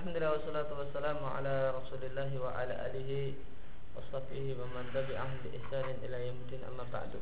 Alhamdulillah wassalatu wassalamu ala Rasulillah wa ala alihi wa sahbihi wa man tabi'ahum bi ihsanin ila yaumil amma ba'du.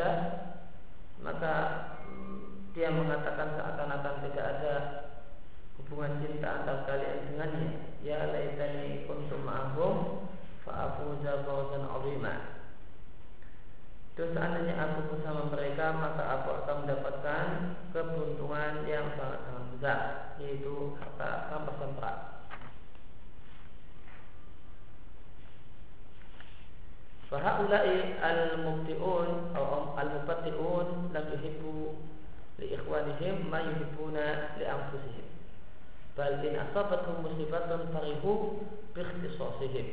Mawaddah maka mm, dia mengatakan seakan-akan tidak ada hubungan cinta antara kalian dengannya ya laitani kuntum ma'ahum fa'afuza fawzan 'azima Terus seandainya aku bersama mereka maka aku akan mendapatkan keberuntungan yang sangat-sangat besar yaitu harta rampasan perang. Fahaulai al-mubtiun atau al-mubtiun lam yuhibbu li ikhwanihim ma yuhibbuna li anfusihim. Bal in asabatuhum musibatun farihu bi.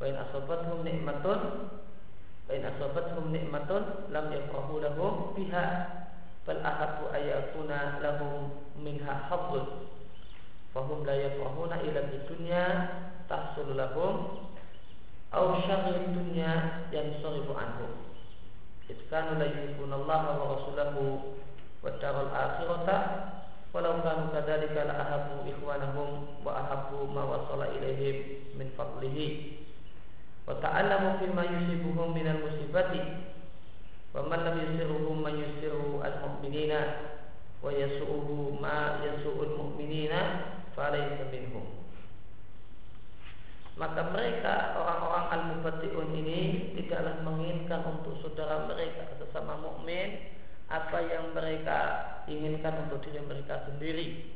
Wa in asabatuhum ni'matun Fain asabathum nikmatun lam yafrahu lahum biha bal ayakuna lahum minha fahum la yafrahuna ila tahsul lahum aw syarri dunya yang sarifu anhum itkanu la yuhibbuna Allah wa rasulahu wa daral akhirata walau kanu kadzalika la ahabbu ikhwanahum wa ahabbu ma wasala ilaihim min fadlihi. Wa ta'allamu fi ma yusibuhum minal musibati wa man lam yusiruhum man yusiru al mu'minina wa yasu'uhu ma yasu'ul mu'minina falaysa minhum maka mereka orang-orang al-mubatiun ini tidaklah menginginkan untuk saudara mereka sesama mukmin apa yang mereka inginkan untuk diri mereka sendiri.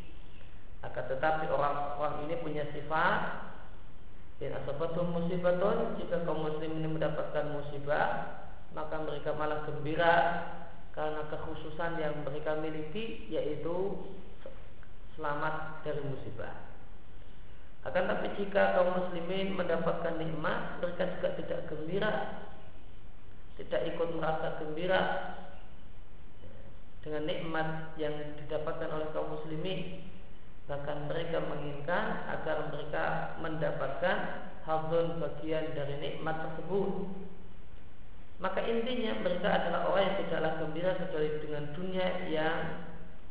Akan tetapi orang-orang ini punya sifat In asabatum musibatun. Jika kaum muslim ini mendapatkan musibah Maka mereka malah gembira Karena kekhususan yang mereka miliki Yaitu Selamat dari musibah Akan tapi jika kaum muslimin mendapatkan nikmat Mereka juga tidak gembira Tidak ikut merasa gembira Dengan nikmat yang didapatkan oleh kaum muslimin Bahkan mereka menginginkan agar mereka mendapatkan hadun bagian dari nikmat tersebut. Maka intinya mereka adalah orang yang tidaklah gembira kecuali dengan dunia yang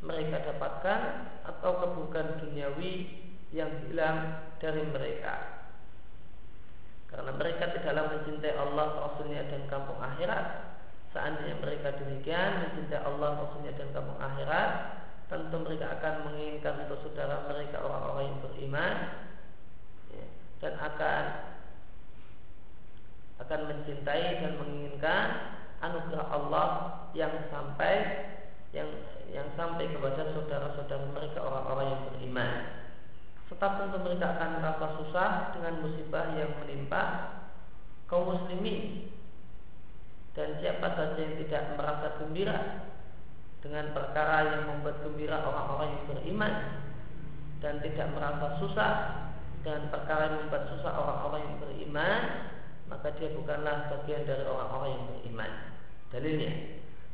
mereka dapatkan atau keburukan duniawi yang hilang dari mereka. Karena mereka tidaklah mencintai Allah, Rasulnya dan kampung akhirat. Seandainya mereka demikian mencintai Allah, Rasulnya dan kampung akhirat, tentu mereka akan menginginkan untuk saudara mereka orang-orang yang beriman ya, dan akan akan mencintai dan menginginkan anugerah Allah yang sampai yang yang sampai kepada saudara-saudara mereka orang-orang yang beriman. Serta tentu mereka akan susah dengan musibah yang menimpa kaum muslimin. Dan siapa saja yang tidak merasa gembira dengan perkara yang membuat gembira orang-orang yang beriman dan tidak merasa susah dengan perkara yang membuat susah orang-orang yang beriman maka dia bukanlah bagian dari orang-orang yang beriman. Dalilnya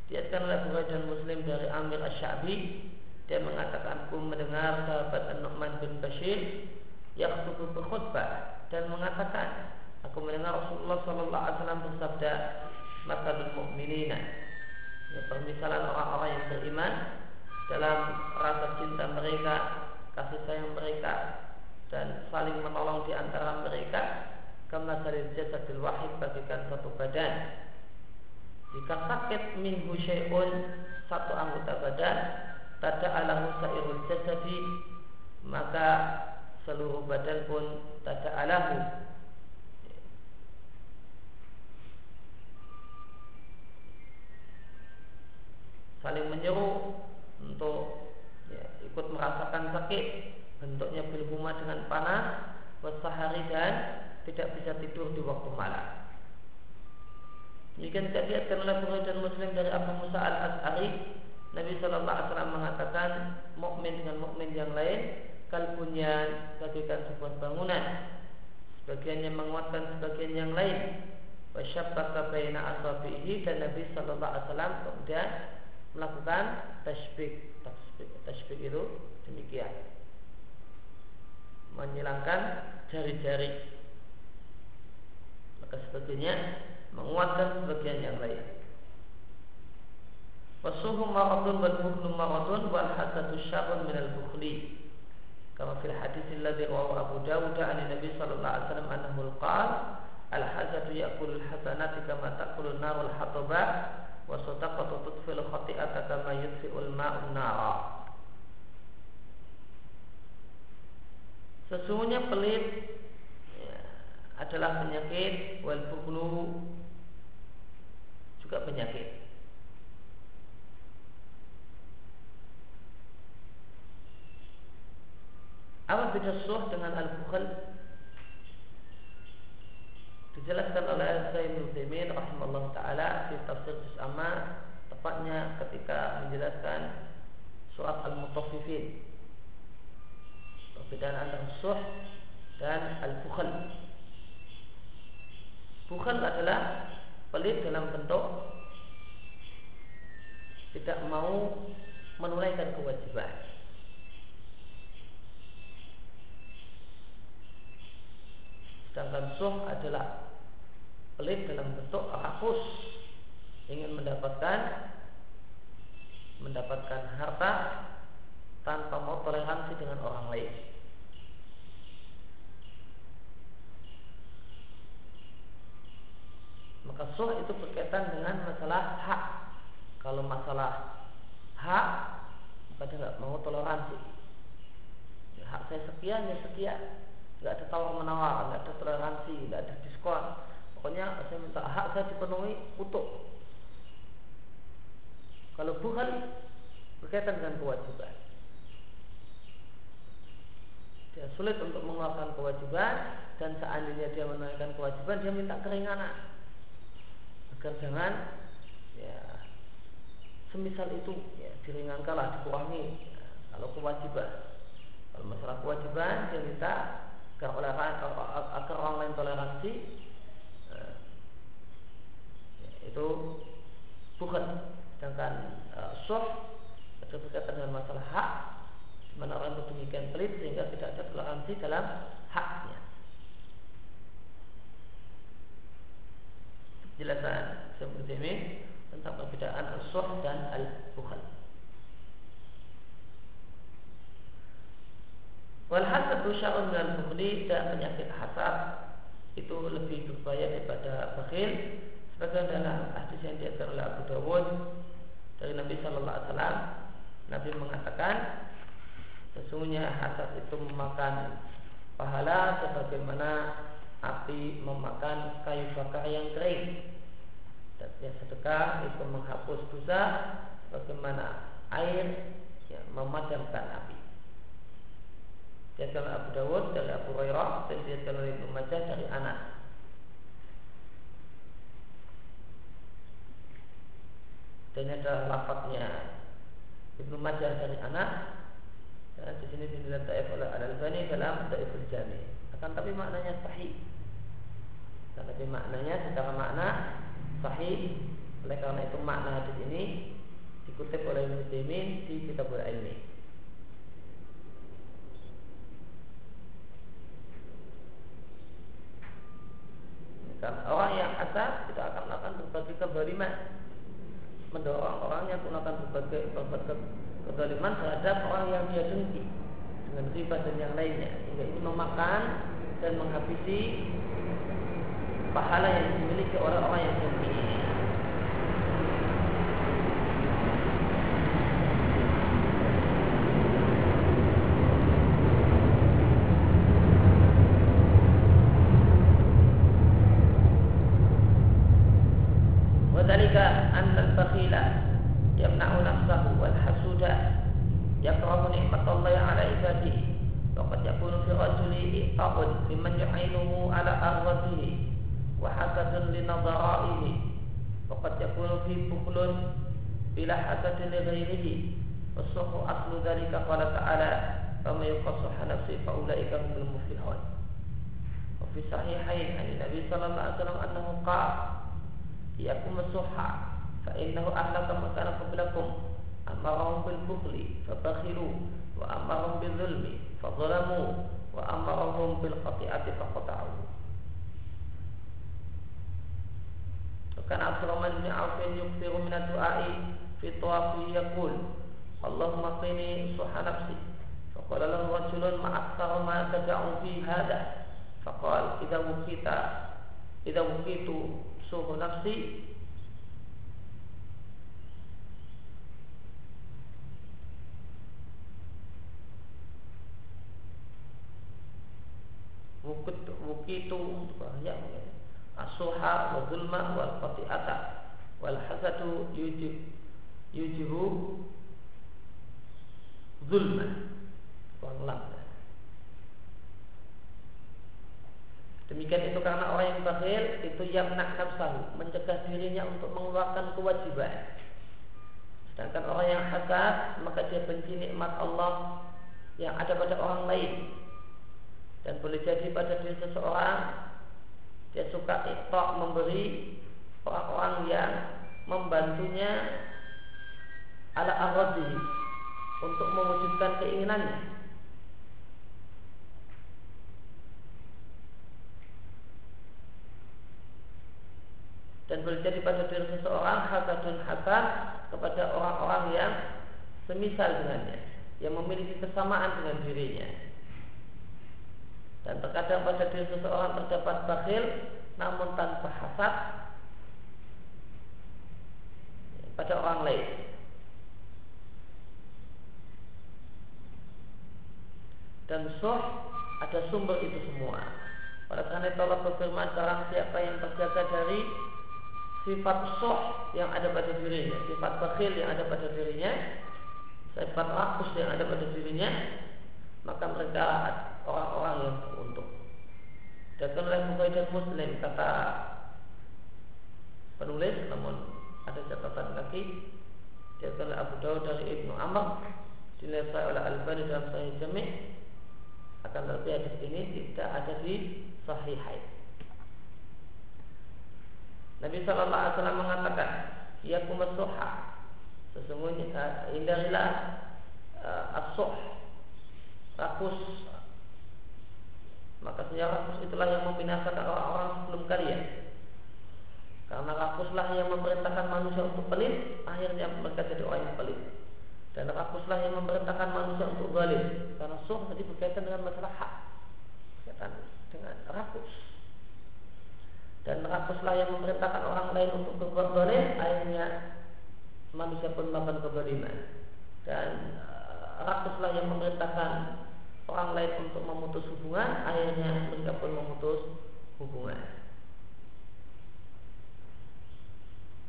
diatkan oleh Bukhari Muslim dari Amir Ash-Sha'bi dia mengatakan aku mendengar sahabat An-Nu'man bin Bashir yang berkhutbah dan mengatakan aku mendengar Rasulullah Sallallahu Alaihi Wasallam bersabda maka mu'minina ya, permisalan orang-orang yang beriman dalam rasa cinta mereka, kasih sayang mereka dan saling menolong di antara mereka karena dari jasadil wahid bagikan satu badan. Jika sakit min syai'un satu anggota badan tada'alahu sa'irul jasadi maka seluruh badan pun tada'alahu saling menyeru untuk ya, ikut merasakan sakit bentuknya bilhuma dengan panas wasahari dan tidak bisa tidur di waktu malam. Demikian dilihatkan oleh Bukhari dan Muslim dari Abu Musa al Asari, Nabi Shallallahu Alaihi Wasallam mengatakan mukmin dengan mukmin yang lain kalbunyan bagaikan sebuah bangunan, sebagian yang menguatkan sebagian yang lain. Wasyabbaka baina asabihi dan Nabi Shallallahu Alaihi Wasallam kemudian melakukan tasbih, tasbih, tasbih itu demikian, menyilangkan jari-jari. Maka sebetulnya menguatkan sebagian yang lain. Wasuhu maradun wal bukhlu maradun wal hasadu syarrun min al bukhli. Kama fil hadis alladhi rawahu Abu Dawud an Nabi sallallahu alaihi wasallam annahu qala al hasadu ya'kulu al hasanati kama ta'kulu an-nar al hataba wa sadaqatu tudfilu khati'ata kama yudfi'u al ma'u nara. Sesungguhnya pelit ya, adalah penyakit wal bukhlu juga penyakit. Apa beda suh dengan al-bukhal? Dijelaskan oleh Sayyid Nuzaimin rahimahullah ta'ala di tafsir Amma tepatnya ketika menjelaskan surat al-mutaffifin perbedaan antara suh dan al-bukhal bukhal adalah pelit dalam bentuk tidak mau menunaikan kewajiban. Sedangkan suh adalah pelit dalam bentuk rakus ingin mendapatkan mendapatkan harta tanpa mau toleransi dengan orang lain. Maka suh itu berkaitan dengan masalah hak. Kalau masalah hak, maka dia nggak mau toleransi. Ya, hak saya sekian ya sekian, nggak ada tawar menawar, nggak ada toleransi, nggak ada diskon. Pokoknya saya minta hak saya dipenuhi utuh. Kalau bukan berkaitan dengan kewajiban. Dia sulit untuk mengeluarkan kewajiban dan seandainya dia menunaikan kewajiban dia minta keringanan agar jangan ya semisal itu ya diringankanlah dikurangi ya, kalau kewajiban kalau masalah kewajiban dia minta agar, agar orang lain toleransi ya, itu bukan sedangkan uh, soft ada berkaitan dengan masalah hak di mana orang itu demikian pelit sehingga tidak ada toleransi dalam haknya jelasan seperti ini tentang perbedaan al-suh dan al-bukhal. Wal hasadu sya'un dan bukhli dan penyakit hasad itu lebih berbahaya daripada bakhil. Sebagian dalam hadis yang diatur oleh Abu Dawud dari Nabi Shallallahu Alaihi Wasallam Nabi mengatakan sesungguhnya hasad itu memakan pahala sebagaimana api memakan kayu bakar yang kering. Dan sedekah itu menghapus dosa bagaimana air yang memadamkan api Jadikan Abu Dawud dari Abu Hurairah dan jadikan oleh Ibnu Majah dari anak dan ada lafadznya Ibnu Majah dari anak dan di sini dinilai taif oleh Al Albani dalam Taiful Jami akan tapi maknanya sahih tapi maknanya secara makna sahih. Oleh karena itu makna hadis ini dikutip oleh Muslimin di Kitabul Ilmi. Karena orang yang asal tidak akan melakukan berbagai kebaliman Mendorong orang yang melakukan berbagai, berbagai kezaliman terhadap orang yang dia dengki dengan riba dan yang lainnya. Sehingga ini memakan dan menghabisi pahala yang dimiliki oleh orang yang bakhila قال تعالى فمن يقصح نفسه فأولئك هم المفلحون وفي صحيحين عن النبي صلى الله عليه وسلم أنه قال إياكم الصحة فإنه أهلك ما كان قبلكم أمرهم بالبخل فبخلوا وأمرهم بالظلم فظلموا وأمرهم بالخطيئة فقطعوا وكان عبد الرحمن بن عوف يكثر من الدعاء في طوافه يقول Allahumma qini suha nafsi Faqala lahu rajulun ma'aktara ma tada'u fi hada. Faqal idha wukita Idha wukitu suhu nafsi wukitu ya? Asuha wa zulma wal qati'ata Wal hasadu yujib Yujibu zulma kurang Demikian itu karena orang yang bakhil itu yang nak nafsahu mencegah dirinya untuk mengeluarkan kewajiban. Sedangkan orang yang hasad maka dia benci nikmat Allah yang ada pada orang lain. Dan boleh jadi pada diri seseorang dia suka ikhtok memberi orang-orang yang membantunya ala aradi untuk mewujudkan keinginannya dan boleh jadi pada diri seseorang hasadun hasad kepada orang-orang yang semisal dengannya yang memiliki kesamaan dengan dirinya dan terkadang pada diri seseorang terdapat bakhil namun tanpa hasad pada orang lain. Dan soh ada sumber itu semua. Pada karena itu Allah berfirman Barang siapa yang terjaga dari Sifat soh yang ada pada dirinya Sifat bakhil yang ada pada dirinya Sifat rakus yang ada pada dirinya Maka mereka orang-orang yang beruntung. Dan oleh Bukhari Muslim kata penulis, namun ada catatan lagi dia oleh Abu Dawud dari Ibnu Amr dinilai oleh Al-Bani dalam Sahih Jami' akan tetapi hadis ini tidak ada di Sahihain. Nabi Shallallahu Alaihi Wasallam mengatakan, "Ya kumasuha." Sesungguhnya uh, hindarilah uh, as-suh rakus maka sejarah rakus itulah yang membinasakan orang-orang sebelum kalian. Karena rakuslah yang memerintahkan manusia untuk pelit, akhirnya mereka jadi orang yang pelit. Dan rakuslah yang memerintahkan manusia untuk zalim. Karena suh tadi berkaitan dengan masalah hak. Berkaitan dengan rakus. Dan rakuslah yang memerintahkan orang lain untuk berbuat zalim, akhirnya manusia pun melakukan kezaliman. Dan eh, rakuslah yang memerintahkan orang lain untuk memutus hubungan, akhirnya mereka pun memutus hubungan.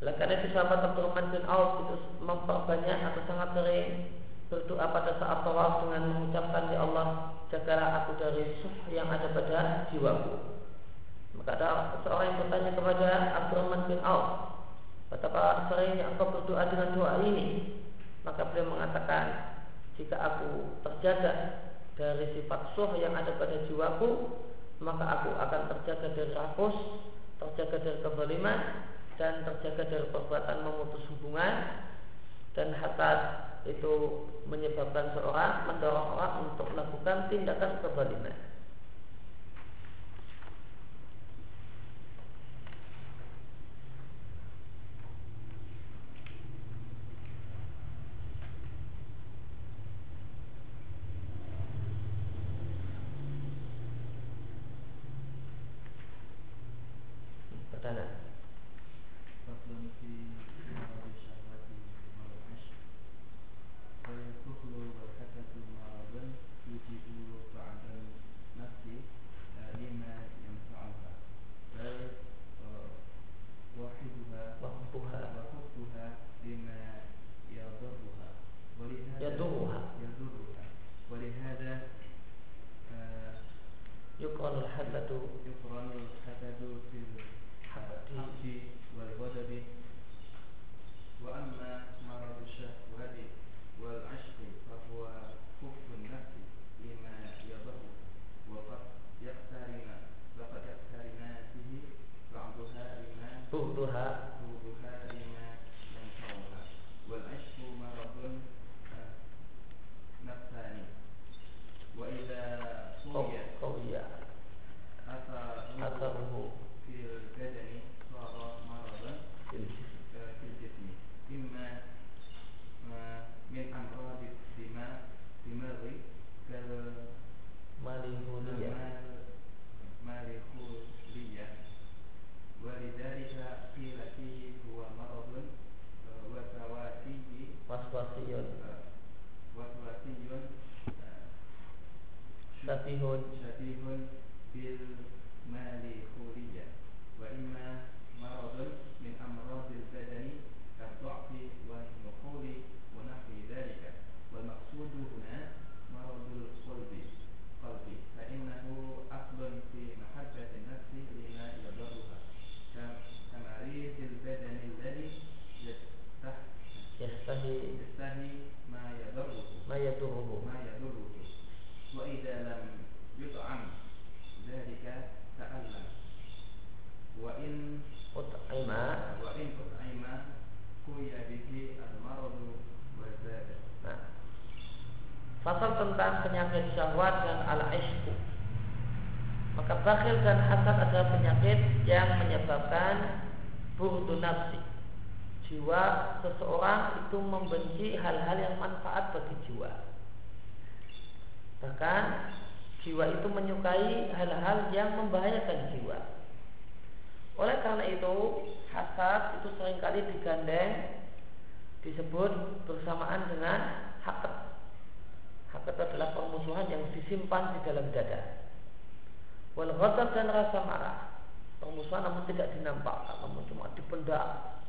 Oleh karena itu sahabat Abdurrahman bin Auf itu memperbanyak atau sangat sering berdoa pada saat tawaf dengan mengucapkan ya Allah jagalah aku dari suh yang ada pada jiwaku. Maka ada seorang yang bertanya kepada Abdurrahman bin Auf, betapa seringnya engkau berdoa dengan doa ini? Maka beliau mengatakan, jika aku terjaga dari sifat suh yang ada pada jiwaku maka aku akan terjaga dari rakus terjaga dari kezaliman dan terjaga dari perbuatan memutus hubungan dan hasad itu menyebabkan seorang mendorong orang untuk melakukan tindakan kezaliman penyakit syahwat dan al-ishku. Maka bakhil dan hasad adalah penyakit yang menyebabkan burdu nafsi. Jiwa seseorang itu membenci hal-hal yang manfaat bagi jiwa. Bahkan jiwa itu menyukai hal-hal yang membahayakan jiwa. Oleh karena itu, hasad itu sering kali digandeng disebut bersamaan dengan adalah permusuhan yang disimpan di dalam dada. Wal ghadab dan rasa marah. Permusuhan namun tidak dinampakkan, namun cuma dipendam.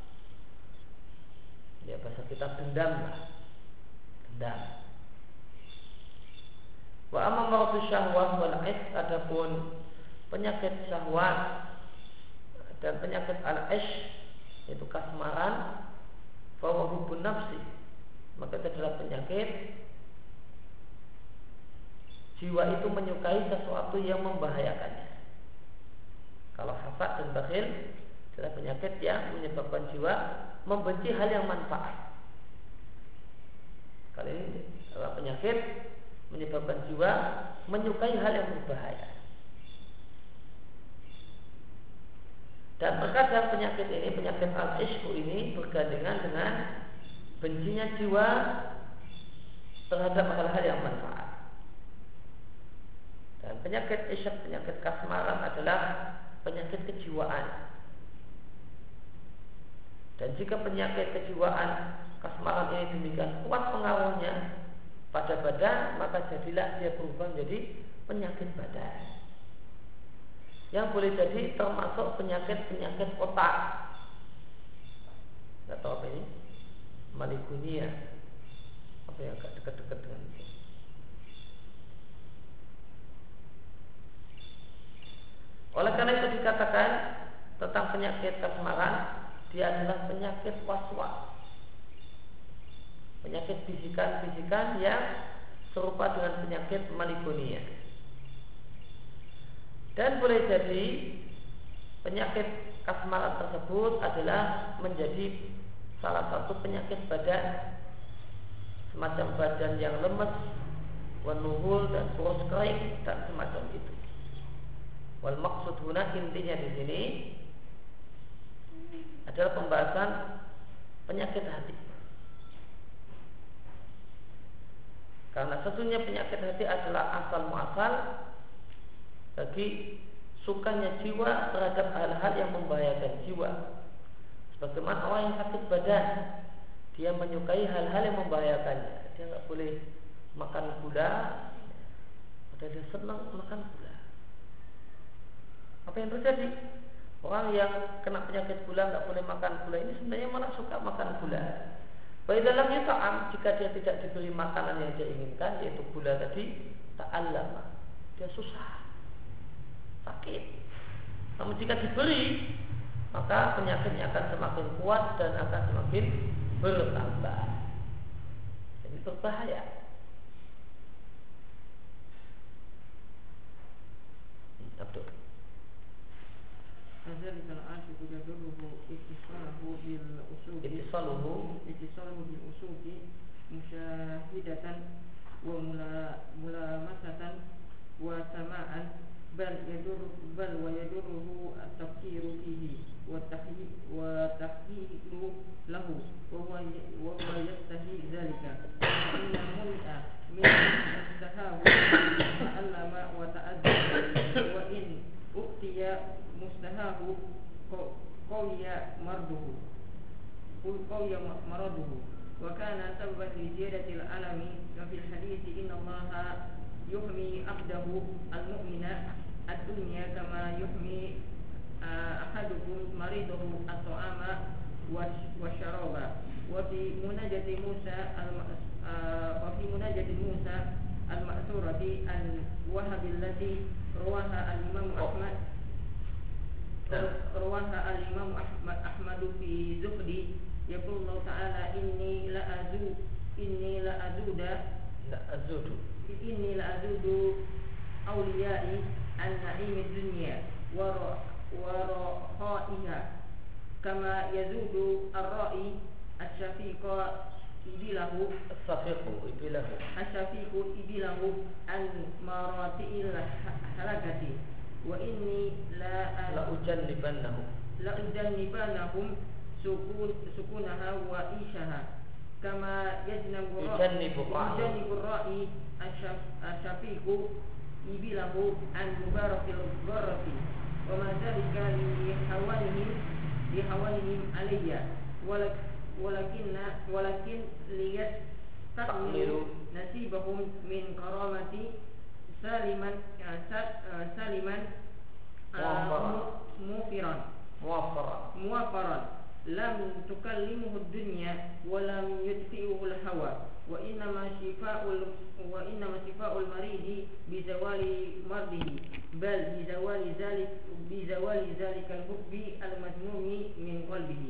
Ya bahasa kita dendam lah. Dendam. Wa amma maradu syahwat wal adapun penyakit syahwat dan penyakit al-ish yaitu kasmaran bahwa hubun nafsi maka itu adalah penyakit jiwa itu menyukai sesuatu yang membahayakannya. Kalau hasad dan bakhil adalah penyakit yang menyebabkan jiwa membenci hal yang manfaat. Kali ini adalah penyakit menyebabkan jiwa menyukai hal yang berbahaya. Dan terkadang penyakit ini, penyakit al-ishku ini bergandengan dengan bencinya jiwa terhadap hal-hal yang manfaat. Penyakit isyak, penyakit kasmaran adalah penyakit kejiwaan. Dan jika penyakit kejiwaan kasmaran ini demikian kuat pengaruhnya pada badan, maka jadilah dia berubah menjadi penyakit badan yang boleh jadi termasuk penyakit-penyakit otak. Tidak tahu apa ini? Malikunia. Apa yang agak dekat-dekat dengan itu? Oleh karena itu dikatakan tentang penyakit kasmaran, dia adalah penyakit was-was. Penyakit bisikan-bisikan yang serupa dengan penyakit malikunia. Dan boleh jadi penyakit kasmaran tersebut adalah menjadi salah satu penyakit badan semacam badan yang lemes, wanuhul dan kurus kering dan semacam itu. Wal maksud guna intinya di sini adalah pembahasan penyakit hati. Karena sesungguhnya penyakit hati adalah asal muasal bagi sukanya jiwa terhadap hal-hal yang membahayakan jiwa. Sebagaimana orang yang sakit badan, dia menyukai hal-hal yang membahayakannya. Dia nggak boleh makan gula, padahal dia senang makan gula. Apa yang terjadi? Orang yang kena penyakit gula nggak boleh makan gula ini sebenarnya malah suka makan gula. Baik dalamnya ta'am jika dia tidak diberi makanan yang dia inginkan yaitu gula tadi ta'allama. Dia susah sakit. Namun jika diberi, maka penyakitnya akan semakin kuat dan akan semakin bertambah. Jadi berbahaya. Abdul. كذلك العاشق يضره اتصاله بالأسوق اتصاله اتصاله بالأسوق مشاهدة وملامسة وسماعا بل يدر بل ويدره التفكير فيه والتحقيق له وهو وهو يستحي ذلك فإن منع من مستهاه تعلم qawiya marduhu. Qawiya maraduhu. Wa kana sababan li ziyadatil alami wa fil hadithi inna allaha yuhmi abdahu al-mu'mina ad-dunya kama yuhmi ahadukum maridahu at-ta'ama wa syaraba. Wa fi munajati Musa wa fi munajati Musa al-ma'surati al-wahabi allati rawaha al-imam Ahmad رواها الإمام أحمد, أحمد في زهدي يقول الله تعالى إني لأزود إني لأزود لا الزهد إني لأزود أوليائي عن نعيم الدنيا ور- ورخائها كما يزود الرائي الشفيق إبله الصفيق إبله الشفيق إبله عن مراتئ الحلقة wa inni la la ujannibannahum. La ujannibannahum sukun sukunaha wa ishaha. Kama yajnabu yujannibu yujannibu ra'i. asyafiqu ibilahu an mubarakil gharati wa ma li hawanihim li hawanihim walak walakinna walakin liyat nasibahum min karamati سالما آه، موفرا. موفرا موفرا موفرا لم تكلمه الدنيا ولم يدفئه الهوى وإنما شفاء وإنما شفاء المريض بزوال مرضه بل بزوال ذلك بزوال ذلك الحب المذموم من قلبه.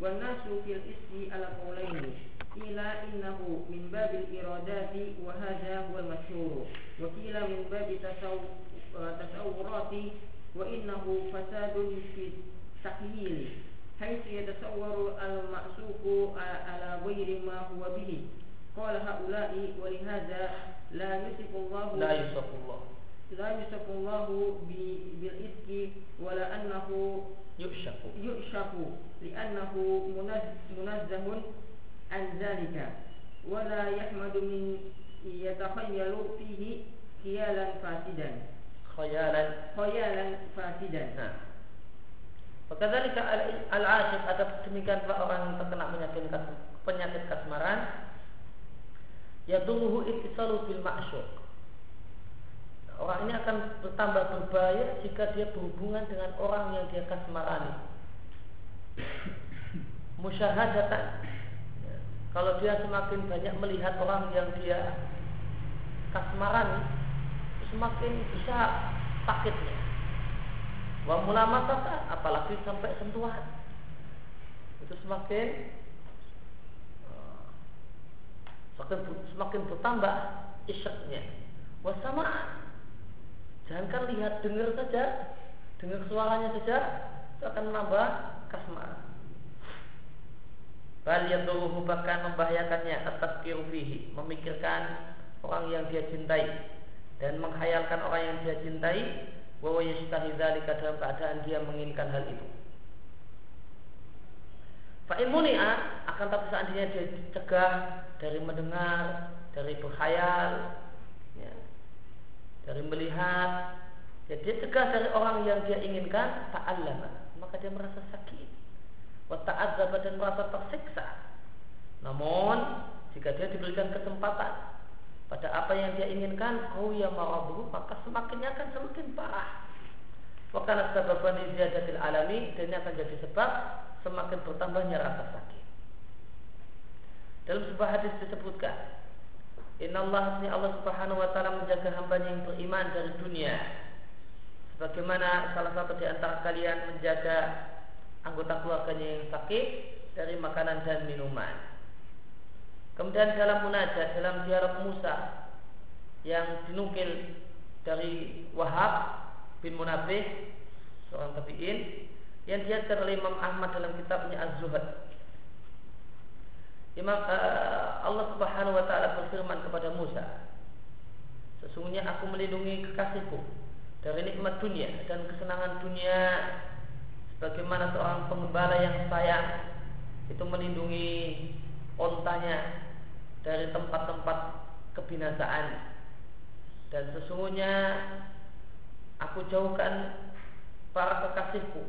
والناس في الإسم على قولين. قيل إنه من باب الإرادات وهذا هو المشهور. وقيل من باب تصو- تصورات وإنه فساد في التخييل حيث يتصور المأسوق على غير ما هو به. قال هؤلاء ولهذا لا يصف الله لا يصف الله. لا يصف الله ب- بالإفك ولا أنه يؤشك. يؤشف لأنه منز- an zalika. Wa la yahmadu min yatakhayyalu fihi khayalan fasidan. Khayalan khayalan fasidan. Nah. Wakadzalika al-asyiq atau demikian orang yang terkena penyakit penyakit kasmaran yadurruhu ittisalu bil ma'syuq. Orang ini akan bertambah berbahaya jika dia berhubungan dengan orang yang dia kasmarani. Musyahadatan. Kalau dia semakin banyak melihat orang yang dia kasmarani, semakin bisa sakitnya. Wa mulamatata apalagi sampai sentuhan. Itu semakin eh, semakin semakin bertambah isyaknya. Wasamaan. Jangankan lihat, dengar saja, dengar suaranya saja itu akan menambah kasmar. Bal yadurruhu bahkan membahayakannya atas fihi, memikirkan orang yang dia cintai dan menghayalkan orang yang dia cintai wa yastahi dzalika dalam keadaan dia menginginkan hal itu. Fa in muni'a akan tapi seandainya dia dicegah dari mendengar, dari berkhayal, ya, dari melihat, ya dia cegah dari orang yang dia inginkan, ta'allama, maka dia merasa sakit. Wa ta'adzaba dan merasa tersiksa. Namun jika dia diberikan kesempatan pada apa yang dia inginkan, ya marabuhu, maka semakinnya akan semakin parah. Wakana sababan ziyadatil alami dan ini akan jadi sebab semakin bertambahnya rasa sakit. Dalam sebuah hadis disebutkan, Inna Allah Allah subhanahu wa ta'ala menjaga hambanya yang beriman dari dunia Sebagaimana salah satu di antara kalian menjaga anggota keluarganya yang sakit dari makanan dan minuman Kemudian dalam munajat, dalam dialog Musa yang dinukil dari Wahab bin Munabih seorang tabi'in yang diajar oleh Imam Ahmad dalam kitabnya Az-Zuhad. Imam uh, Allah Subhanahu wa taala berfirman kepada Musa, Sesungguhnya aku melindungi kekasihku dari nikmat dunia dan kesenangan dunia sebagaimana seorang pengembala yang sayang itu melindungi ontanya dari tempat-tempat kebinasaan. Dan sesungguhnya aku jauhkan para kekasihku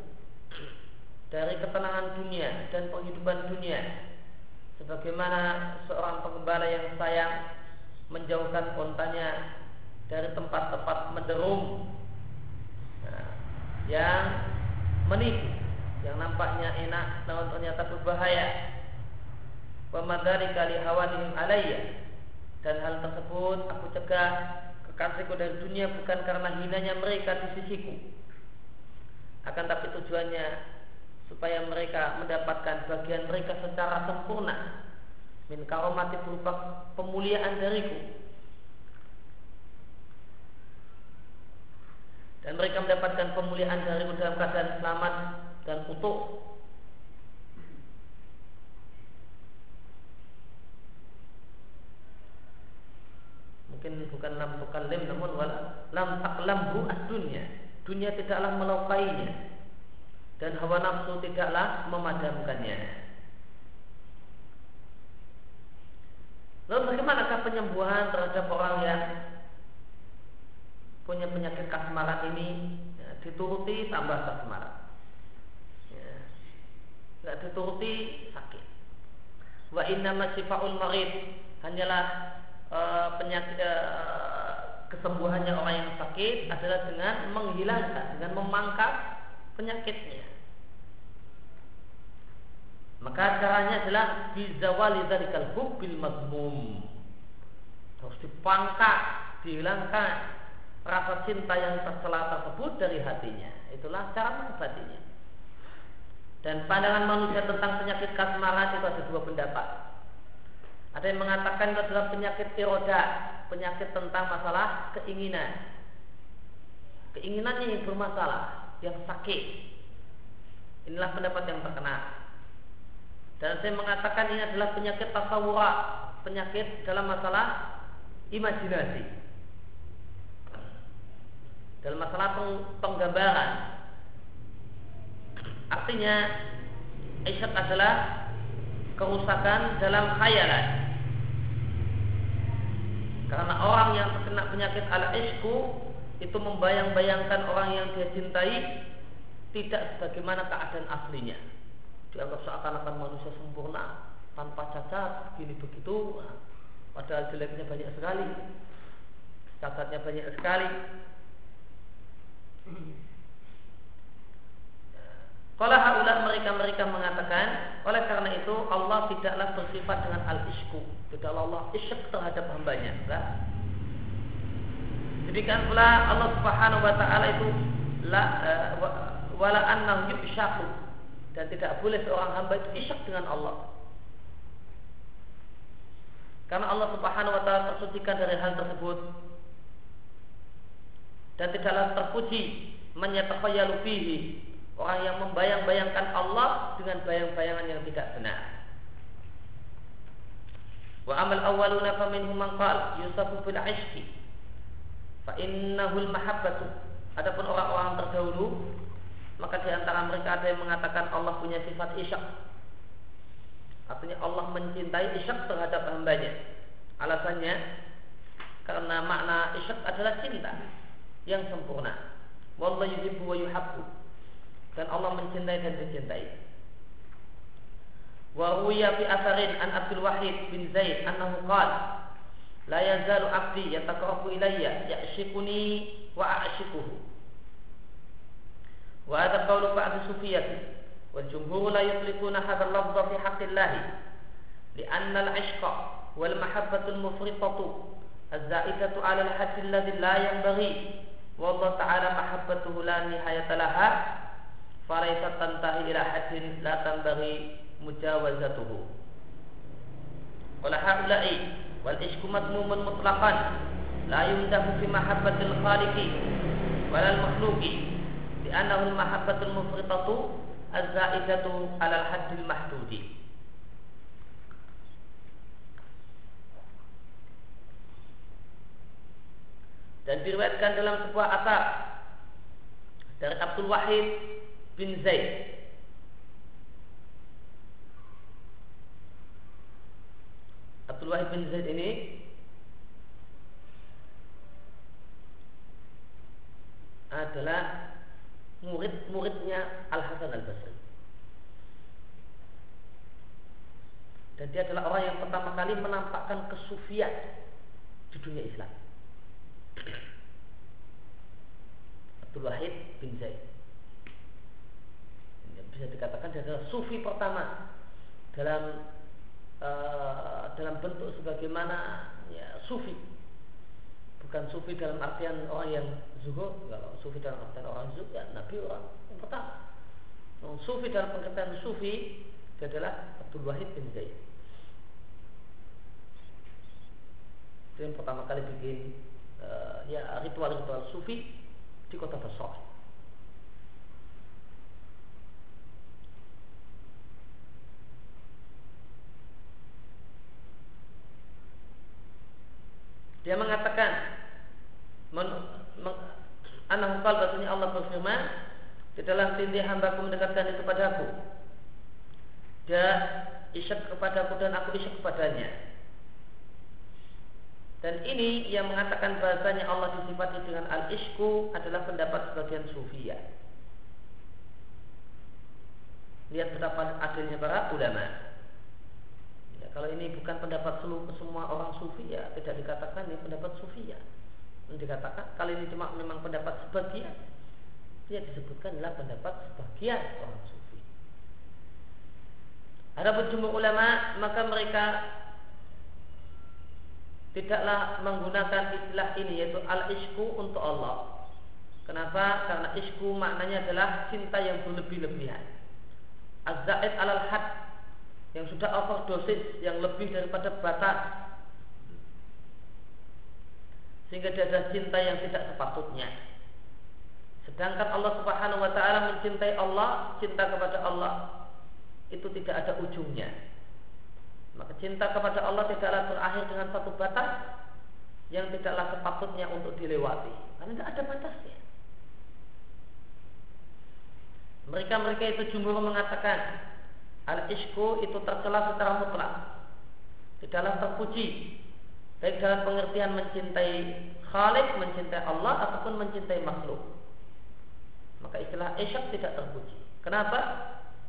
dari ketenangan dunia dan penghidupan dunia. Sebagaimana seorang pengembala yang sayang menjauhkan ontanya dari tempat-tempat menderum nah, yang menipu. Yang nampaknya enak namun ternyata berbahaya. Pemadari kali hawanihim alayya. Dan hal tersebut aku cegah kekasihku dari dunia bukan karena hinanya mereka di sisiku. Akan tapi tujuannya supaya mereka mendapatkan bagian mereka secara sempurna. Min karomati berupa pemuliaan dariku dan mereka mendapatkan pemuliaan dariku dalam keadaan selamat dan utuh mungkin bukan lam tukallim namun wala lam taklamhu ad-dunya. Dunia tidaklah melukainya dan hawa nafsu tidaklah memadamkannya. Lalu bagaimanakah penyembuhan terhadap orang yang punya penyakit kasmaran ini ya, dituruti tambah kasmaran? Ya. Dituruti sakit. Wa inna masyifaul marid hanyalah Eh, penyakit uh, kesembuhannya orang yang sakit adalah dengan menghilangkan, dengan memangkas penyakitnya. Maka caranya adalah bizawali dzalikal hubbil mazmum. Harus dipangkas, dihilangkan rasa cinta yang tercela tersebut dari hatinya. Itulah cara mengobatinya. Dan pandangan manusia tentang penyakit kasmaran itu ada dua pendapat. Ada yang mengatakan itu adalah penyakit iroda, penyakit tentang masalah keinginan. Keinginannya yang bermasalah, yang sakit. Inilah pendapat yang terkenal. Dan saya mengatakan ini adalah penyakit tasawura, penyakit dalam masalah imajinasi. Dalam masalah penggambaran. Artinya, Isyad adalah kerusakan dalam khayalan karena orang yang terkena penyakit al isku itu membayang-bayangkan orang yang dia cintai tidak sebagaimana keadaan aslinya. Dianggap seakan-akan manusia sempurna, tanpa cacat, begini begitu. Padahal jeleknya banyak sekali, cacatnya banyak sekali. Kalau haulah mereka-mereka mengatakan, oleh karena itu Allah tidaklah bersifat dengan al-isku. Tidaklah Allah isyak terhadap hambanya. Enggak. Demikian pula Allah Subhanahu wa taala itu la uh, wala annahu yusyaku dan tidak boleh seorang hamba itu isyak dengan Allah. Karena Allah Subhanahu wa taala tersucikan dari hal tersebut dan tidaklah terpuji menyatakan fihi Orang yang membayang-bayangkan Allah dengan bayang-bayangan yang tidak benar. Wa amal awaluna fa minhum man qala yusafu bil ishqi fa innahu al mahabbatu. Adapun orang-orang terdahulu maka di antara mereka ada yang mengatakan Allah punya sifat isyak. Artinya Allah mencintai isyak terhadap hambanya. Alasannya karena makna isyak adalah cinta yang sempurna. Wallahu yuhibbu wa yuhabbu dan Allah mencintai dan dicintai. Wa ruya fi asarin an Abdul Wahid bin Zaid annahu qala la yazalu abdi yataqarrabu ilayya ya'shikuni wa a'shikuhu. Wa hadha qawlu ba'd sufiyati wal jumhur la yutliquna hadha al-lafdha fi haqqillah لأن العشق والمحبة المفرطة الزائدة على الحد الذي لا ينبغي والله تعالى محبته لا نهاية لها فليس تنتهي إلى حد لا تنبغي مجاوزته. ولهؤلاء والعشق مذموم مطلقا لا يمدح في محبة الخالق ولا المخلوق لأنه المحبة المفرطة الزائدة على الحد المحدود. Dan diriwayatkan dalam sebuah asar dari Abdul Wahid bin Zaid Abdul Wahid bin Zaid ini adalah murid-muridnya Al Hasan Al Basri. Dan dia adalah orang yang pertama kali menampakkan kesufian di dunia Islam. Abdul Wahid bin Zaid. Bisa dikatakan dia adalah sufi pertama dalam uh, dalam bentuk sebagaimana ya sufi. Bukan sufi dalam artian orang yang zuhud. Kalau sufi dalam artian orang zuhud ya nabi orang yang pertama. Sufi dalam pengertian sufi dia adalah Abdul Wahid bin Zaid. Itu yang pertama kali bikin uh, ya ritual-ritual sufi di kota Basra. Dia mengatakan men, men, anak bahasanya Allah berfirman di dalam tindih hambaku mendekatkan kepadaku dia isyak kepadaku dan aku isyak kepadanya dan ini yang mengatakan bahasanya Allah disifati dengan al-ishku adalah pendapat sebagian sufia. Lihat betapa adilnya para ulama. Ya, kalau ini bukan pendapat seluruh semua orang sufi ya tidak dikatakan ini pendapat sufia. Dikatakan kalau ini cuma memang pendapat sebagian, dia disebutkan adalah pendapat sebagian orang sufi. Ada berjumlah ulama maka mereka tidaklah menggunakan istilah ini yaitu al-isku untuk Allah. Kenapa? Karena isku maknanya adalah cinta yang berlebih-lebihan. Az-zaid alal had yang sudah overdosis yang lebih daripada batas sehingga dia ada cinta yang tidak sepatutnya. Sedangkan Allah Subhanahu wa taala mencintai Allah, cinta kepada Allah itu tidak ada ujungnya. Maka cinta kepada Allah tidaklah berakhir dengan satu batas yang tidaklah sepatutnya untuk dilewati. Karena tidak ada batasnya. Mereka-mereka itu jumhur mengatakan al-ishku itu tercela secara mutlak. Tidaklah terpuji baik dalam pengertian mencintai Khalik, mencintai Allah ataupun mencintai makhluk. Maka istilah ishq tidak terpuji. Kenapa?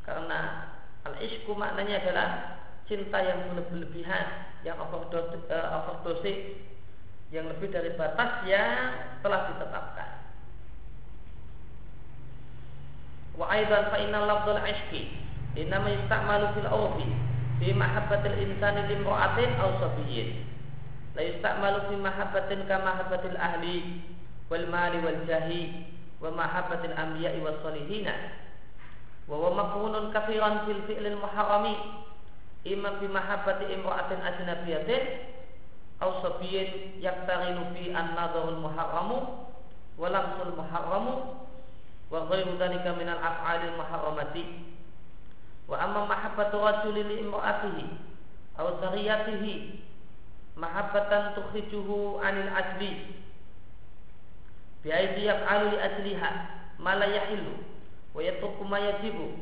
Karena al-ishku maknanya adalah cinta yang berlebihan, yang overdosis, uh, yang lebih dari batas yang telah ditetapkan. Wa aidan fa inna lafdzul ishqi inma yusta'malu fil urfi fi mahabbatil insani limra'atin aw sabiyyin. La yusta'malu fi mahabbatin ka mahabbatil ahli wal mali wal jahi wa mahabbatil anbiya'i was salihina. Wa huwa maqrunun katsiran fil fi'lil muharrami imma bi mahabbati imra'atin ajnabiyatin aw sabiyin yaktarinu fi an-nadharul muharramu wa lamsul muharramu wa ghairu dhalika min al-af'alil muharramati. Wa amma mahabbatu rajuli li imra'atihi aw sariyatihi mahabbatan tukhrijuhu 'anil ajli bi aidi yaf'alu li ajliha ma la yahillu wa yatruku ma yajibu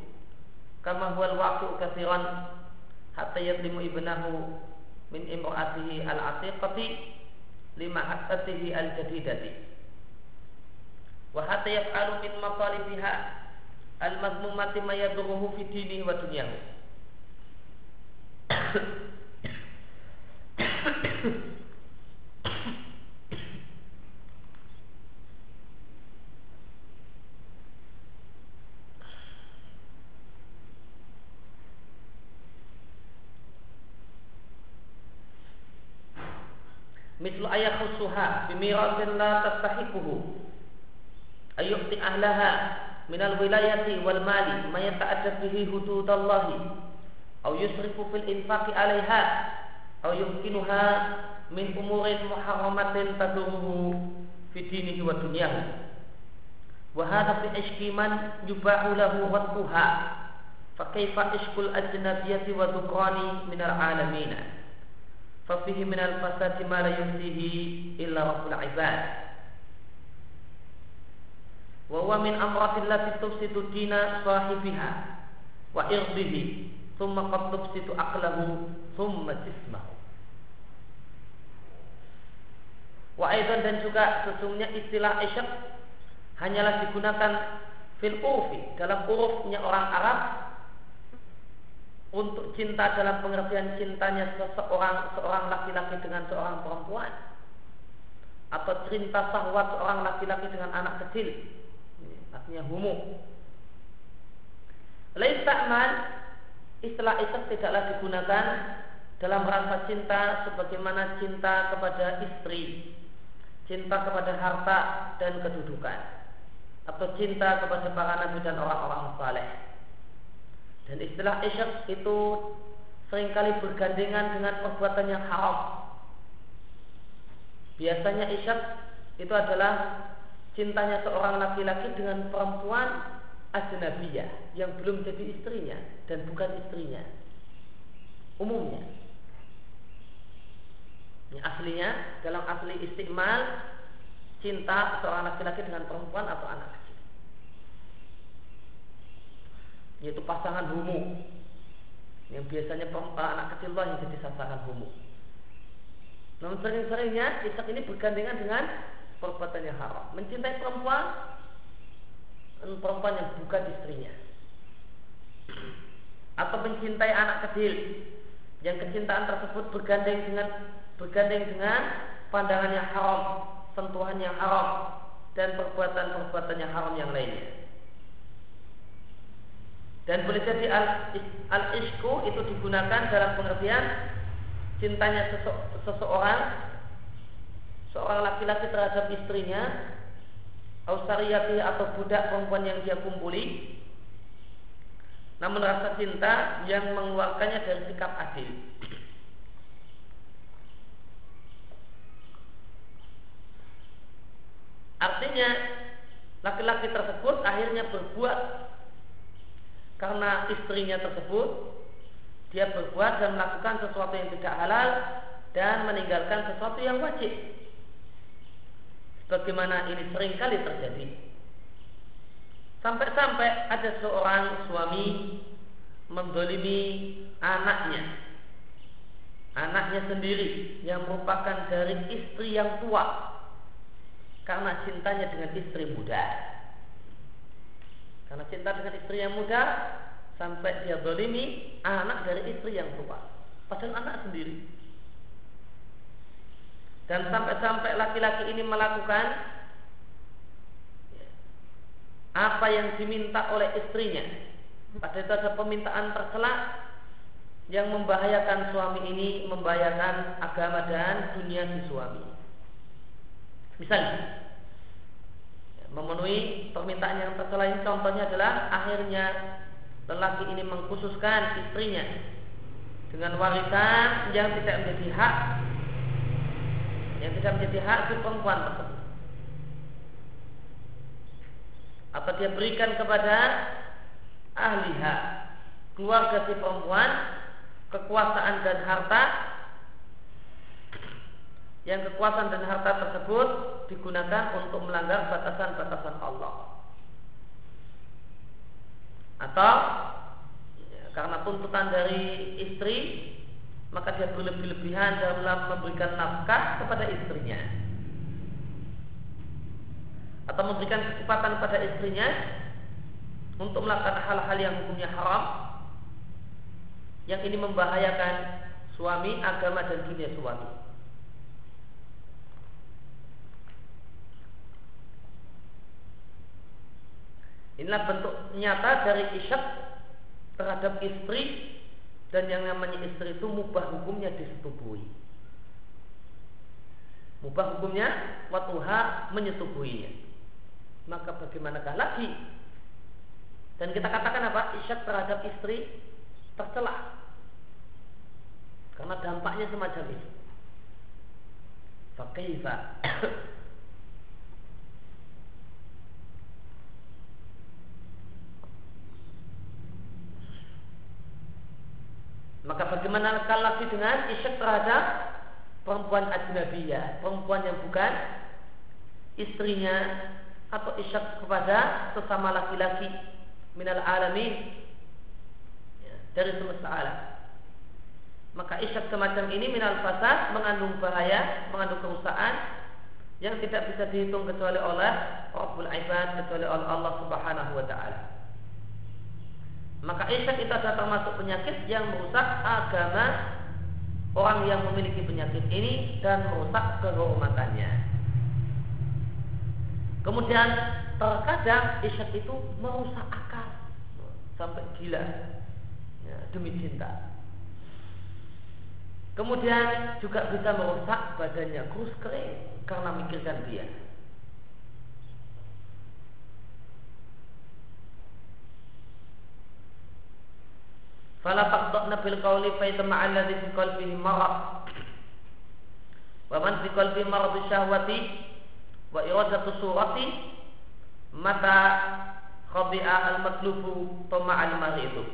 kama huwa katsiran hatta yadlimu ibnahu min imra'atihi al-atiqati lima haqqatihi al-jadidati. Wa hatta yaf'alu min matalibiha al-mazmumati ma yadurruhu fi dinihi wa dunyahu khusuha bimiratin la tastahiquhu ayu'ti ahlaha minal wilayati wal mali ma yata'adda bihi hududallahi aw yusrifu fil infaqi 'alaiha aw yumkinuha min umurin muharramatin tadurruhu fi dinihi wa dunyahu wa hadha fi ishqi man yubahu lahu wadduha fa kaifa ishqul ajnabiyati Fafihi minal fasadi ma la yuhdihi illa rabbul ibad. Wa huwa min amratin lati tufsitu dina sahibiha Wa irdihi Thumma qad tufsitu aqlahu Thumma jismahu. Wa aizan dan juga sesungguhnya istilah isyak Hanyalah digunakan fil urfi Dalam urufnya orang Arab untuk cinta dalam pengertian cintanya seseorang seorang laki-laki dengan seorang perempuan atau cinta sahwat seorang laki-laki dengan anak kecil artinya humu. Lain takman istilah isak tidaklah digunakan dalam rasa cinta sebagaimana cinta kepada istri, cinta kepada harta dan kedudukan, atau cinta kepada para nabi dan orang-orang saleh. Dan istilah isyak itu sering kali bergandengan dengan perbuatan yang haram. Biasanya isyak itu adalah cintanya seorang laki-laki dengan perempuan ajnabiyah yang belum jadi istrinya dan bukan istrinya. Umumnya. Ini aslinya dalam asli istiqmal cinta seorang laki-laki dengan perempuan atau anak kecil. Yaitu pasangan homo. Yang biasanya anak kecil lah yang jadi sasaran homo. Namun sering-seringnya isak ini bergandengan dengan perbuatan yang haram. Mencintai perempuan perempuan yang bukan istrinya. Atau mencintai anak kecil yang kecintaan tersebut bergandeng dengan bergandeng dengan pandangan yang haram, sentuhan yang haram dan perbuatan-perbuatan yang haram yang lainnya. Dan boleh jadi al-ishku itu digunakan dalam pengertian cintanya seseorang seorang laki-laki terhadap istrinya ausariyati atau budak perempuan yang dia kumpuli namun rasa cinta yang mengeluarkannya dari sikap adil. Artinya laki-laki tersebut akhirnya berbuat karena istrinya tersebut dia berbuat dan melakukan sesuatu yang tidak halal dan meninggalkan sesuatu yang wajib Bagaimana ini sering kali terjadi. Sampai-sampai ada seorang suami mendolimi anaknya. Anaknya sendiri yang merupakan dari istri yang tua. Karena cintanya dengan istri muda. Karena cinta dengan istri yang muda, sampai dia dolimi anak dari istri yang tua. Padahal anak sendiri. Dan sampai-sampai laki-laki ini melakukan apa yang diminta oleh istrinya. Pada itu ada permintaan tercela yang membahayakan suami ini, membahayakan agama dan dunia si suami. Misalnya, memenuhi permintaan yang tercela contohnya adalah akhirnya lelaki ini mengkhususkan istrinya dengan warisan yang tidak menjadi hak yang tidak menjadi hak si perempuan tersebut. Atau dia berikan kepada ahli hak keluarga si perempuan kekuasaan dan harta yang kekuasaan dan harta tersebut digunakan untuk melanggar batasan-batasan Allah atau ya, karena tuntutan dari istri maka dia berlebih-lebihan dalam memberikan nafkah kepada istrinya atau memberikan kesempatan pada istrinya untuk melakukan hal-hal yang hukumnya haram yang ini membahayakan suami, agama dan dunia suami. Inilah bentuk nyata dari isyak terhadap istri dan yang namanya istri itu mubah hukumnya disetubui. Mubah hukumnya watuha menyetubuinya. Maka bagaimanakah lagi? Dan kita katakan apa? Isyak terhadap istri tercela. Karena dampaknya semacam ini. Fakaifa Maka bagaimana lagi dengan isyak terhadap perempuan ajnabiyah, perempuan yang bukan istrinya atau isyak kepada sesama laki-laki minal alamin ya, dari semesta alam. Maka isyak semacam ini minal fasad mengandung bahaya, mengandung kerusakan yang tidak bisa dihitung kecuali oleh Rabbul Ibad kecuali oleh Allah Subhanahu wa taala. Maka isyak itu adalah termasuk penyakit yang merusak agama orang yang memiliki penyakit ini dan merusak kehormatannya. Kemudian terkadang isyak itu merusak akal sampai gila ya, demi cinta. Kemudian juga bisa merusak badannya kurus kering karena mikirkan dia. Fala taqta'na bil qawli fa yatma'a alladhi fi qalbihi marad. Wa man fi qalbihi marad syahwati wa iradatu surati mata khabi'a al matlubu tama'a al maridu.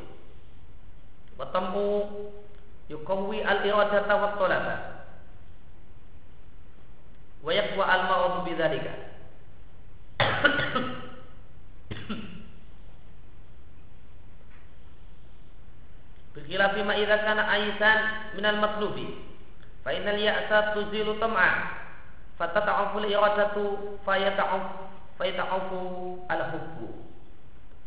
Wa tamu yuqawwi al iradata wa talaba. Wa yaqwa al marad bidzalika. Bikhilafi ma idza kana aisan minal matlubi. Fa innal ya'sa tuzilu tam'a. Fatata'afu al-iradatu fayata'af fayata'afu al-hubbu.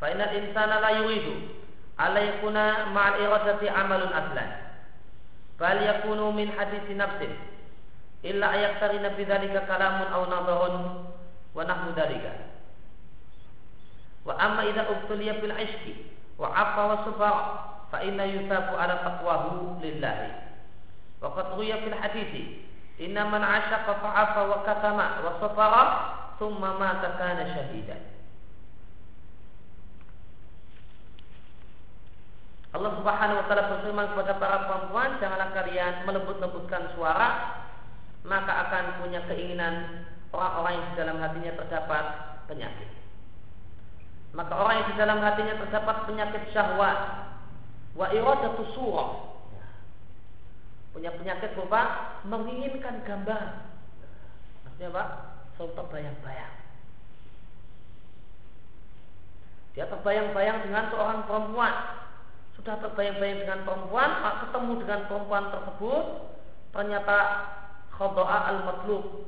Fa innal insana la yuridu ala yakuna ma'al iradati amalun aslan. Bal yakunu min hadisi nafsin. Illa ayaktarina bidzalika kalamun aw nadharun wa nahmu dzalika. Wa amma idza ubtuliya bil ishqi wa afa wa sufara fa inna yusabu ala taqwahu lillahi. Wa qad ruya fil hadithi inna man ashaqa fa afa wa katama wa safara thumma mata kana syahidan Allah Subhanahu wa taala berfirman kepada para perempuan, janganlah kalian melembut-lembutkan suara, maka akan punya keinginan orang-orang yang di dalam hatinya terdapat penyakit. Maka orang yang di dalam hatinya terdapat penyakit syahwat, wa iradatu surah. Punya penyakit berupa menginginkan gambar. Maksudnya apa? Selalu terbayang-bayang dia terbayang-bayang dengan seorang perempuan. Sudah terbayang-bayang dengan perempuan ketemu dengan perempuan tersebut ternyata khodoa al matlub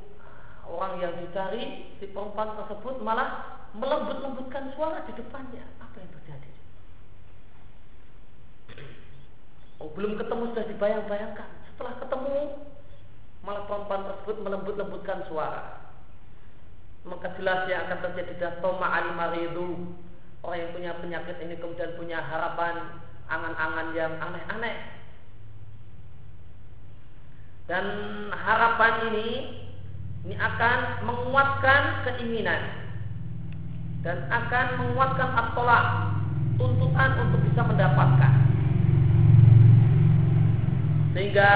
orang yang dicari si perempuan tersebut malah melembut-lembutkan suara di depannya apa yang terjadi Oh, belum ketemu sudah dibayang-bayangkan. Setelah ketemu, malah perempuan tersebut melembut-lembutkan suara. Maka jelas yang akan terjadi dan toma. Orang yang punya penyakit ini kemudian punya harapan angan-angan yang aneh-aneh. Dan harapan ini ini akan menguatkan keinginan dan akan menguatkan atolak tuntutan untuk bisa mendapatkan sehingga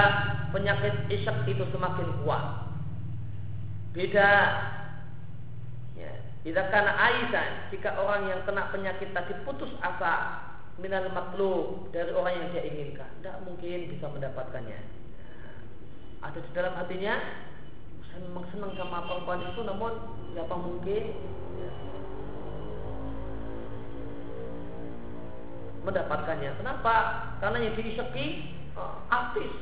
penyakit isyak itu semakin kuat. Beda ya, Jika karena aisan jika orang yang kena penyakit tadi putus asa minal maklub dari orang yang dia inginkan, tidak mungkin bisa mendapatkannya. Ada di dalam hatinya, saya memang senang sama perempuan itu, namun siapa mungkin ya, mendapatkannya. Kenapa? Karena yang diiseki uh, artis.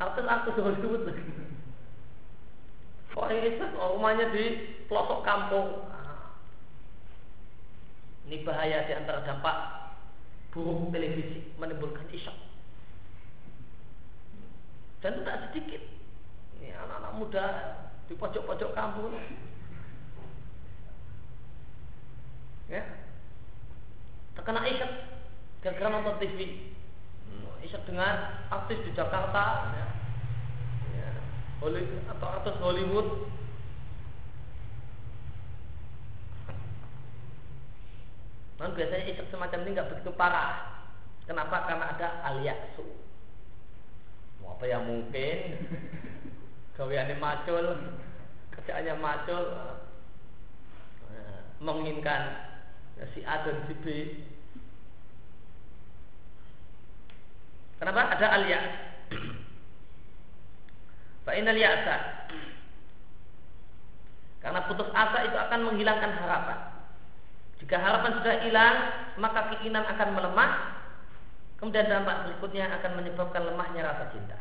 Artis-artis Hollywood lagi. Orang ini rumahnya di pelosok kampung. Ah. Ini bahaya di antara dampak buruk televisi menimbulkan isyak. Dan itu tak sedikit. Ini anak-anak muda di pojok-pojok kampung ya terkena ikat gara-gara nonton TV hmm, ikat dengan artis di Jakarta ya. Ya. Hollywood, atau artis Hollywood Namun biasanya ikat semacam ini nggak begitu parah. Kenapa? Karena ada aliaksu. Mau apa yang mungkin? Gaweannya macul, kerjaannya macul, menginginkan si A dan si B. Kenapa? Ada alias. Fa'inal ya'sa. Karena putus asa itu akan menghilangkan harapan. Jika harapan sudah hilang, maka keinginan akan melemah. Kemudian dampak berikutnya akan menyebabkan lemahnya rasa cinta.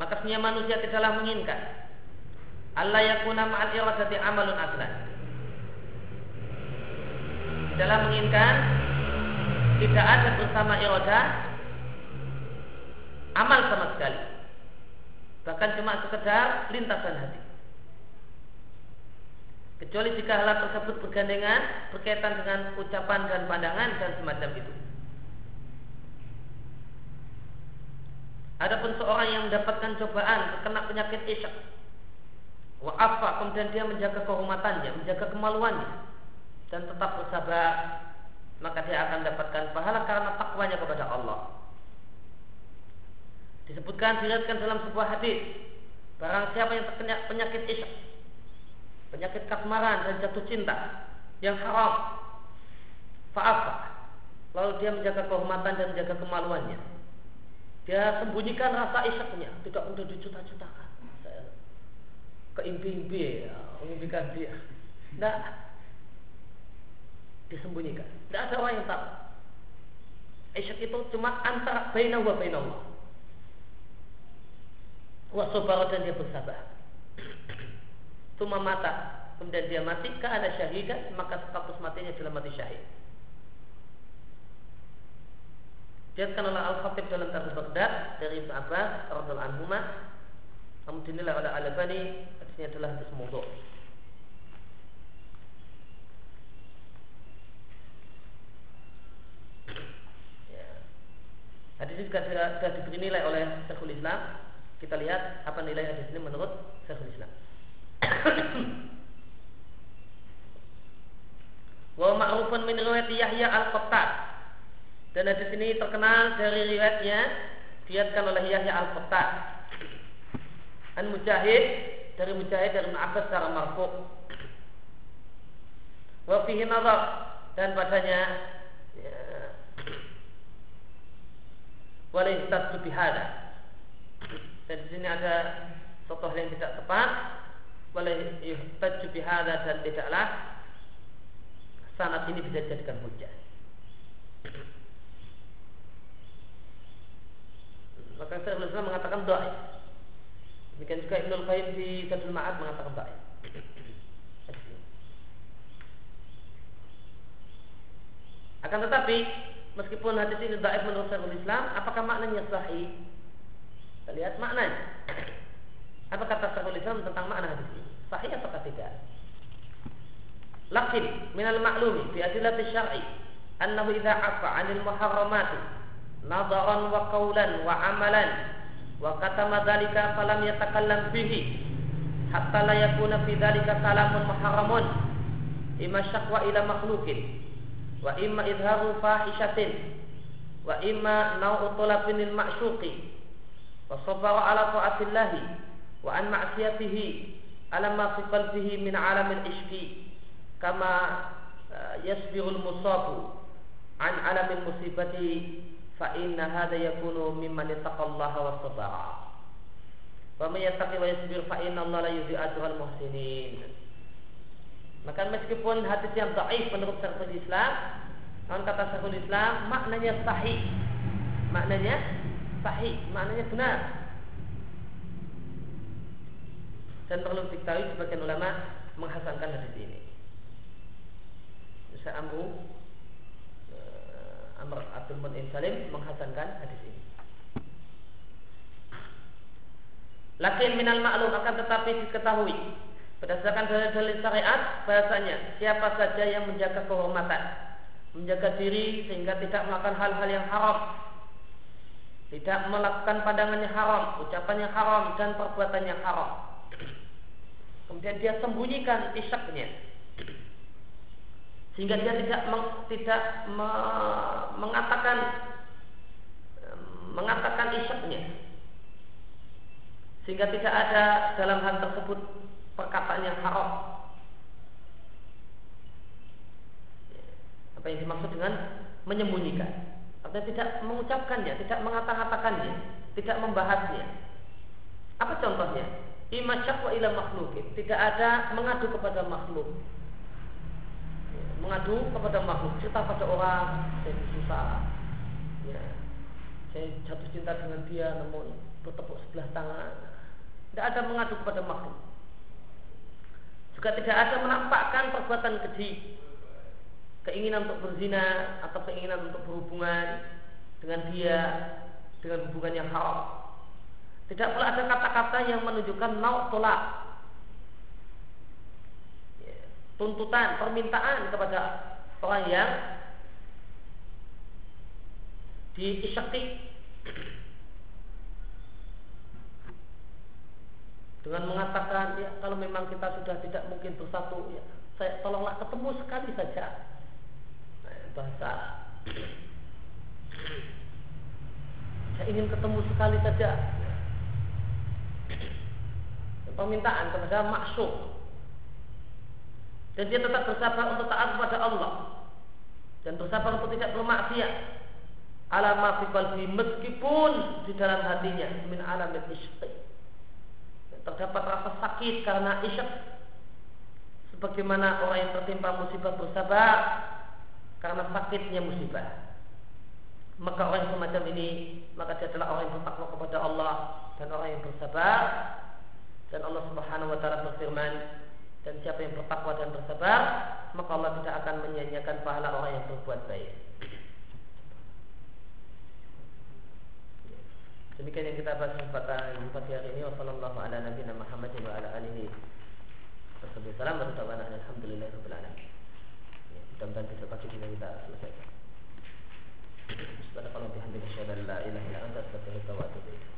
Maka sebenarnya manusia tidaklah menginginkan Allah yakuna ma'al iradati amalun aslan. Dalam menginginkan tidak ada bersama iradah amal sama sekali. Bahkan cuma sekedar lintasan hati. Kecuali jika hal tersebut bergandengan berkaitan dengan ucapan dan pandangan dan semacam itu. Adapun seorang yang mendapatkan cobaan terkena penyakit isyak, wa afa kemudian dia menjaga kehormatannya, menjaga kemaluannya dan tetap bersabar, maka dia akan mendapatkan pahala karena takwanya kepada Allah. Disebutkan diriatkan dalam sebuah hadis, barang siapa yang terkena penyakit isyak, penyakit kasmaran dan jatuh cinta yang haram, fa'afa. Lalu dia menjaga kehormatan dan menjaga kemaluannya dia sembunyikan rasa isyaknya, tidak untuk dicuta-cutakan. Keimpi-impi ya, mengimpikan dia. Tidak disembunyikan. Tidak ada orang yang tahu. Isyak itu cuma antara baina wa baina Allah. Wa dan dia bersabar. Cuma mata kemudian dia mati ada syahidah maka status matinya adalah mati syahid. Diatkan oleh Al-Khatib dalam Tarikh Baghdad dari Ibn Abbas radhiyallahu anhu namun dinilai oleh Al-Albani hadisnya adalah hadis mudhu. Ya. Hadis ini juga sudah diberi nilai oleh Syekhul Islam. Kita lihat apa nilai hadis ini menurut Syekhul Islam. Wa ma'rufun min riwayat Yahya al-Qattat dan hadis ini terkenal dari riwayatnya diatkan oleh Yahya Al-Qattan. An Mujahid dari Mujahid dari Abbas secara marfu. Wa fihi nazar dan padanya ya, walai bihada. Dan di sini ada hal yang tidak tepat walai yuhtaju bihada dan tidaklah sanat ini bisa dijadikan hujah. Maka saya Islam mengatakan doa. Demikian juga Ibnul Qayyim di Zadul Ma'ad mengatakan doa. Akan tetapi meskipun hadis ini dhaif menurut Syekhul Islam, apakah maknanya sahih? Kita lihat maknanya. Apa kata Syekhul Islam tentang makna hadis ini? Sahih atau tidak? Lakin minal maklumi fi adillati syar'i annahu idza afa 'anil muharramati nadaran wa qawlan wa amalan wa katama dzalika falam yatakallam fihi hatta la yakuna fi dzalika kalamun muharramun imma syaqwa ila makhluqin wa imma idharu fahishatin wa imma nau'u talabin lil ma'syuqi wa sabara ala ta'atillahi wa an ma'siyatihi ala ma fi qalbihi min alamil ishqi kama fa inna hadha yakunu mimman yattaqallaha wa sabara. Wa may yattaqi wa yasbir fa inna Allah la yudhi'u ajral muhsinin. Maka meskipun hadis yang dhaif menurut Syekhul Islam, namun kata Syekhul Islam maknanya sahih. Maknanya sahih, maknanya benar. Dan perlu diketahui sebagian ulama menghasankan hadis ini. Saya ambu Amr Abdul Mu'in Salim menghasankan hadis ini. Lakin minal maklum akan tetapi diketahui berdasarkan dalil-dalil syariat bahasanya siapa saja yang menjaga kehormatan, menjaga diri sehingga tidak melakukan hal-hal yang haram, tidak melakukan pandangan yang haram, ucapan yang haram dan perbuatan yang haram. Kemudian dia sembunyikan isyaknya, sehingga dia tidak meng, tidak me, mengatakan mengatakan isyaknya. Sehingga tidak ada dalam hal tersebut perkataan yang haram. Apa yang dimaksud dengan menyembunyikan? Atau tidak mengucapkannya tidak mengatakan-katakannya tidak membahasnya. Apa contohnya? Imasyak wa ila makhlukin. Tidak ada mengadu kepada makhluk mengadu kepada makhluk cerita pada orang saya susah ya saya jatuh cinta dengan dia namun bertepuk sebelah tangan tidak ada mengadu kepada makhluk juga tidak ada menampakkan perbuatan keji keinginan untuk berzina atau keinginan untuk berhubungan dengan dia dengan hubungan yang haram. Tidak pula ada kata-kata yang menunjukkan nauk tolak. Tuntutan, permintaan kepada orang yang diisyaki. Dengan mengatakan ya kalau memang kita sudah tidak mungkin bersatu ya saya tolonglah ketemu sekali saja. Nah, bahasa saya ingin ketemu sekali saja. Permintaan kepada maksud dan dia tetap bersabar untuk taat kepada Allah. Dan bersabar untuk tidak bermaksiat alama fi meskipun di dalam hatinya min alamat isyqi terdapat rasa sakit karena isyak sebagaimana orang yang tertimpa musibah bersabar karena sakitnya musibah. Maka orang semacam ini maka dia adalah orang yang bertakwa kepada Allah dan orang yang bersabar. Dan Allah Subhanahu wa taala berfirman dan siapa yang bertakwa dan bersabar maka Allah tidak akan menyia-nyiakan pahala orang yang berbuat baik Demikian yang kita bahas kesempatan pagi hari ini. Wassalamualaikum ala nabiyina Muhammadin wa ala alihi wasallam. Alhamdulillah rabbil alamin. Ya, mudah-mudahan besok pagi kita kita selesaikan. Subhanallah bihamdika asyhadu an la ilaha illa anta astaghfiruka